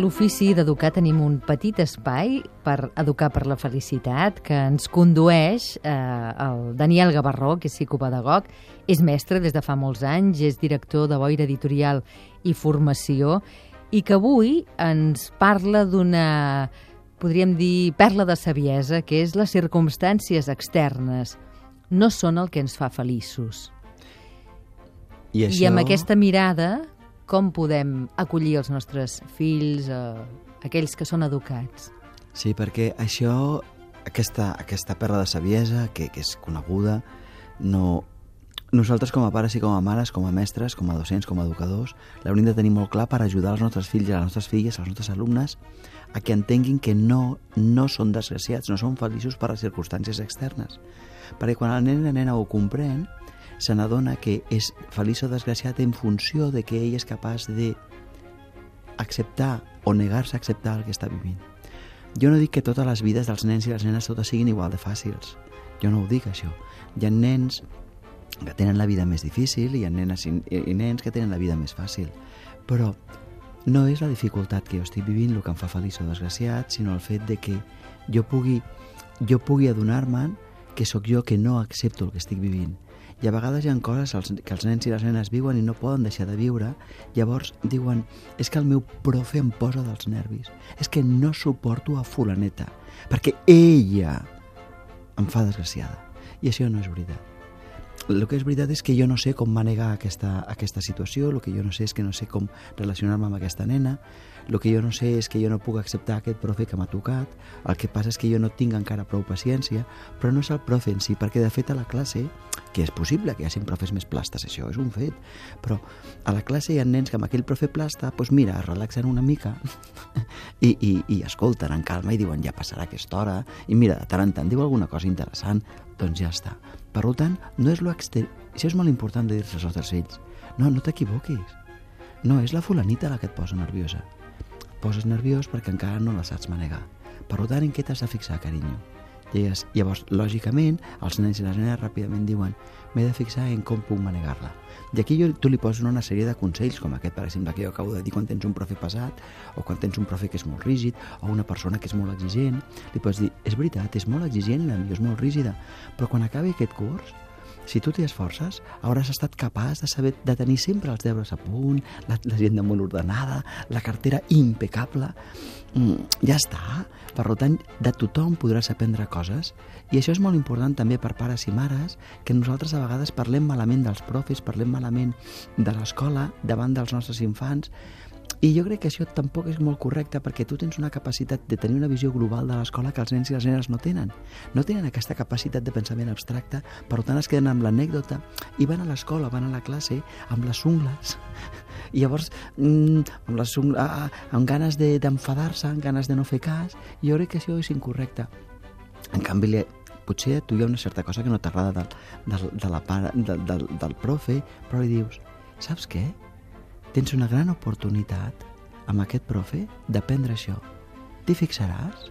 l'ofici d'educar tenim un petit espai per educar per la felicitat que ens condueix eh, el Daniel Gavarró, que és psicopedagog, és mestre des de fa molts anys, és director de Boira Editorial i Formació, i que avui ens parla d'una, podríem dir, perla de saviesa, que és les circumstàncies externes. No són el que ens fa feliços. I, això... I amb aquesta mirada, com podem acollir els nostres fills, eh, aquells que són educats? Sí, perquè això, aquesta, aquesta perla de saviesa, que, que és coneguda, no, nosaltres com a pares i com a mares, com a mestres, com a docents, com a educadors, l'hauríem de tenir molt clar per ajudar els nostres fills i les nostres filles, els nostres alumnes, a que entenguin que no, no són desgraciats, no són feliços per les circumstàncies externes. Perquè quan el nen o la nena ho comprèn, se n'adona que és feliç o desgraciat en funció de que ell és capaç de acceptar o negar-se a acceptar el que està vivint. Jo no dic que totes les vides dels nens i les nenes totes siguin igual de fàcils. Jo no ho dic, això. Hi ha nens que tenen la vida més difícil i hi ha nenes i, i nens que tenen la vida més fàcil. Però no és la dificultat que jo estic vivint el que em fa feliç o desgraciat, sinó el fet de que jo pugui, jo pugui adonar-me'n que sóc jo que no accepto el que estic vivint. I a vegades hi ha coses que els nens i les nenes viuen i no poden deixar de viure, llavors diuen, és que el meu profe em posa dels nervis, és que no suporto a fulaneta, perquè ella em fa desgraciada. I això no és veritat el que és veritat és que jo no sé com manegar aquesta, aquesta situació, el que jo no sé és que no sé com relacionar-me amb aquesta nena, el que jo no sé és que jo no puc acceptar aquest profe que m'ha tocat, el que passa és que jo no tinc encara prou paciència, però no és el profe en si, perquè de fet a la classe, que és possible que hi hagi profes més plastes, això és un fet, però a la classe hi ha nens que amb aquell profe plasta, doncs mira, es relaxen una mica i, i, i escolten en calma i diuen ja passarà aquesta hora, i mira, de tant en tant diu alguna cosa interessant, doncs ja està. Per tant, no és lo exterior... Això és molt important de dir-se als nostres fills. No, no t'equivoquis. No és la fulanita la que et posa nerviosa. Et poses nerviós perquè encara no la saps manegar. Per tant, en què t'has de fixar, carinyo? I llavors, lògicament, els nens i les nenes ràpidament diuen m'he de fixar en com puc manegar-la. I aquí jo, tu li poses una sèrie de consells, com aquest, per exemple, que jo acabo de dir quan tens un profe pesat, o quan tens un profe que és molt rígid, o una persona que és molt exigent, li pots dir, és veritat, és molt exigent, la millor és molt rígida, però quan acabi aquest curs, si tu t'hi esforces, hauràs estat capaç de saber de tenir sempre els deures a punt, l'agenda molt ordenada, la cartera impecable. Mm, ja està. Per tant, de tothom podràs aprendre coses i això és molt important també per pares i mares, que nosaltres a vegades parlem malament dels profes, parlem malament de l'escola davant dels nostres infants, i jo crec que això tampoc és molt correcte perquè tu tens una capacitat de tenir una visió global de l'escola que els nens i les nenes no tenen. No tenen aquesta capacitat de pensament abstracte, per tant es queden amb l'anècdota i van a l'escola, van a la classe amb les ungles i llavors mm, amb, les ah, ah, amb ganes d'enfadar-se, de, amb ganes de no fer cas, jo crec que això és incorrecte. En canvi, li, potser a tu hi ha una certa cosa que no t'agrada del, del, de la del, del profe, però li dius, saps què? Tens una gran oportunitat amb aquest profe d'aprendre això. T'hi fixaràs?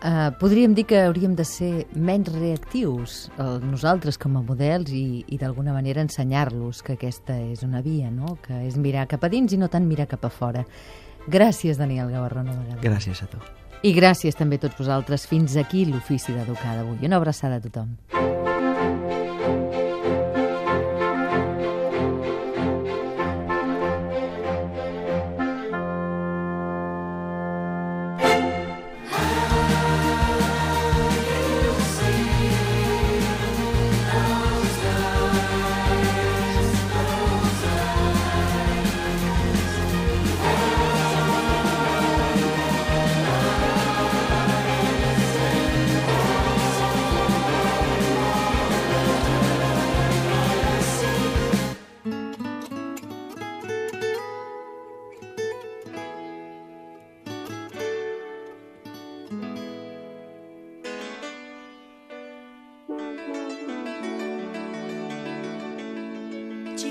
Uh, podríem dir que hauríem de ser menys reactius uh, nosaltres com a models i, i d'alguna manera ensenyar-los que aquesta és una via, no? que és mirar cap a dins i no tant mirar cap a fora. Gràcies, Daniel Gavarró, una vegada. Gràcies a tu. I gràcies també a tots vosaltres. Fins aquí l'ofici d'educar d'avui. Una abraçada a tothom.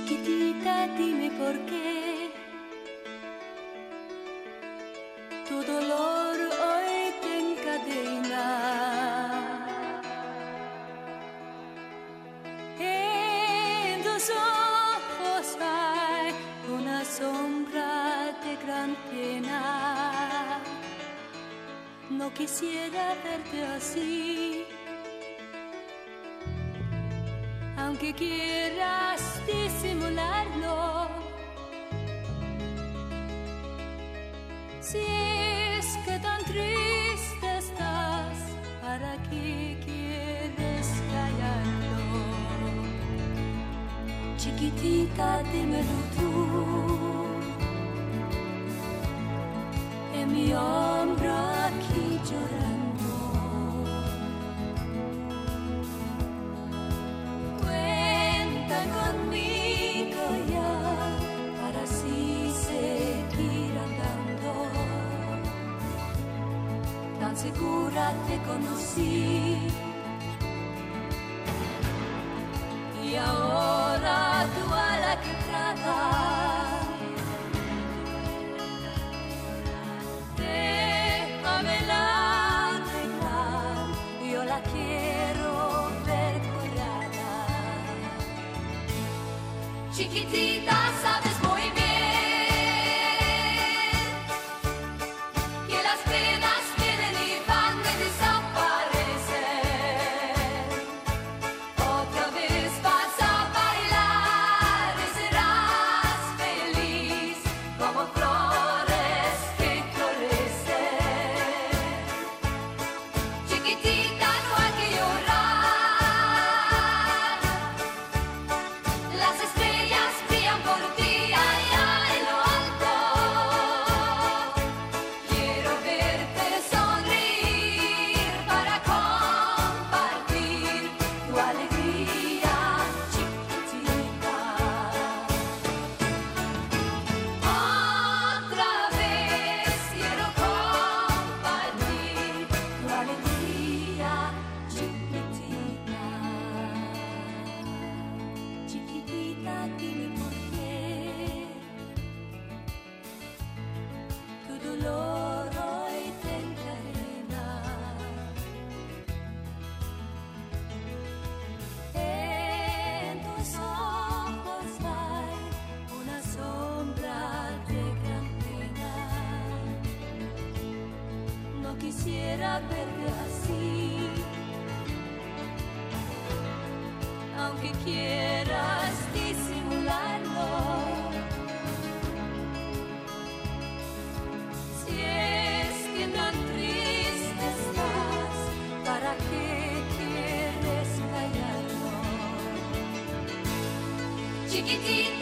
Chiquitita, dime por qué tu dolor hoy te encadena. En tus ojos hay una sombra de gran pena. No quisiera verte así, aunque quieras disimularlo. Si es que tan triste estás, ¿para qué quieres callarlo? Chiquitita, dímelo tú. En mi hombro Chiquitita, sabes quisiera verte así. Aunque quieras disimularlo. Si es que no triste estás, ¿para qué quieres callarlo? Chiquitito.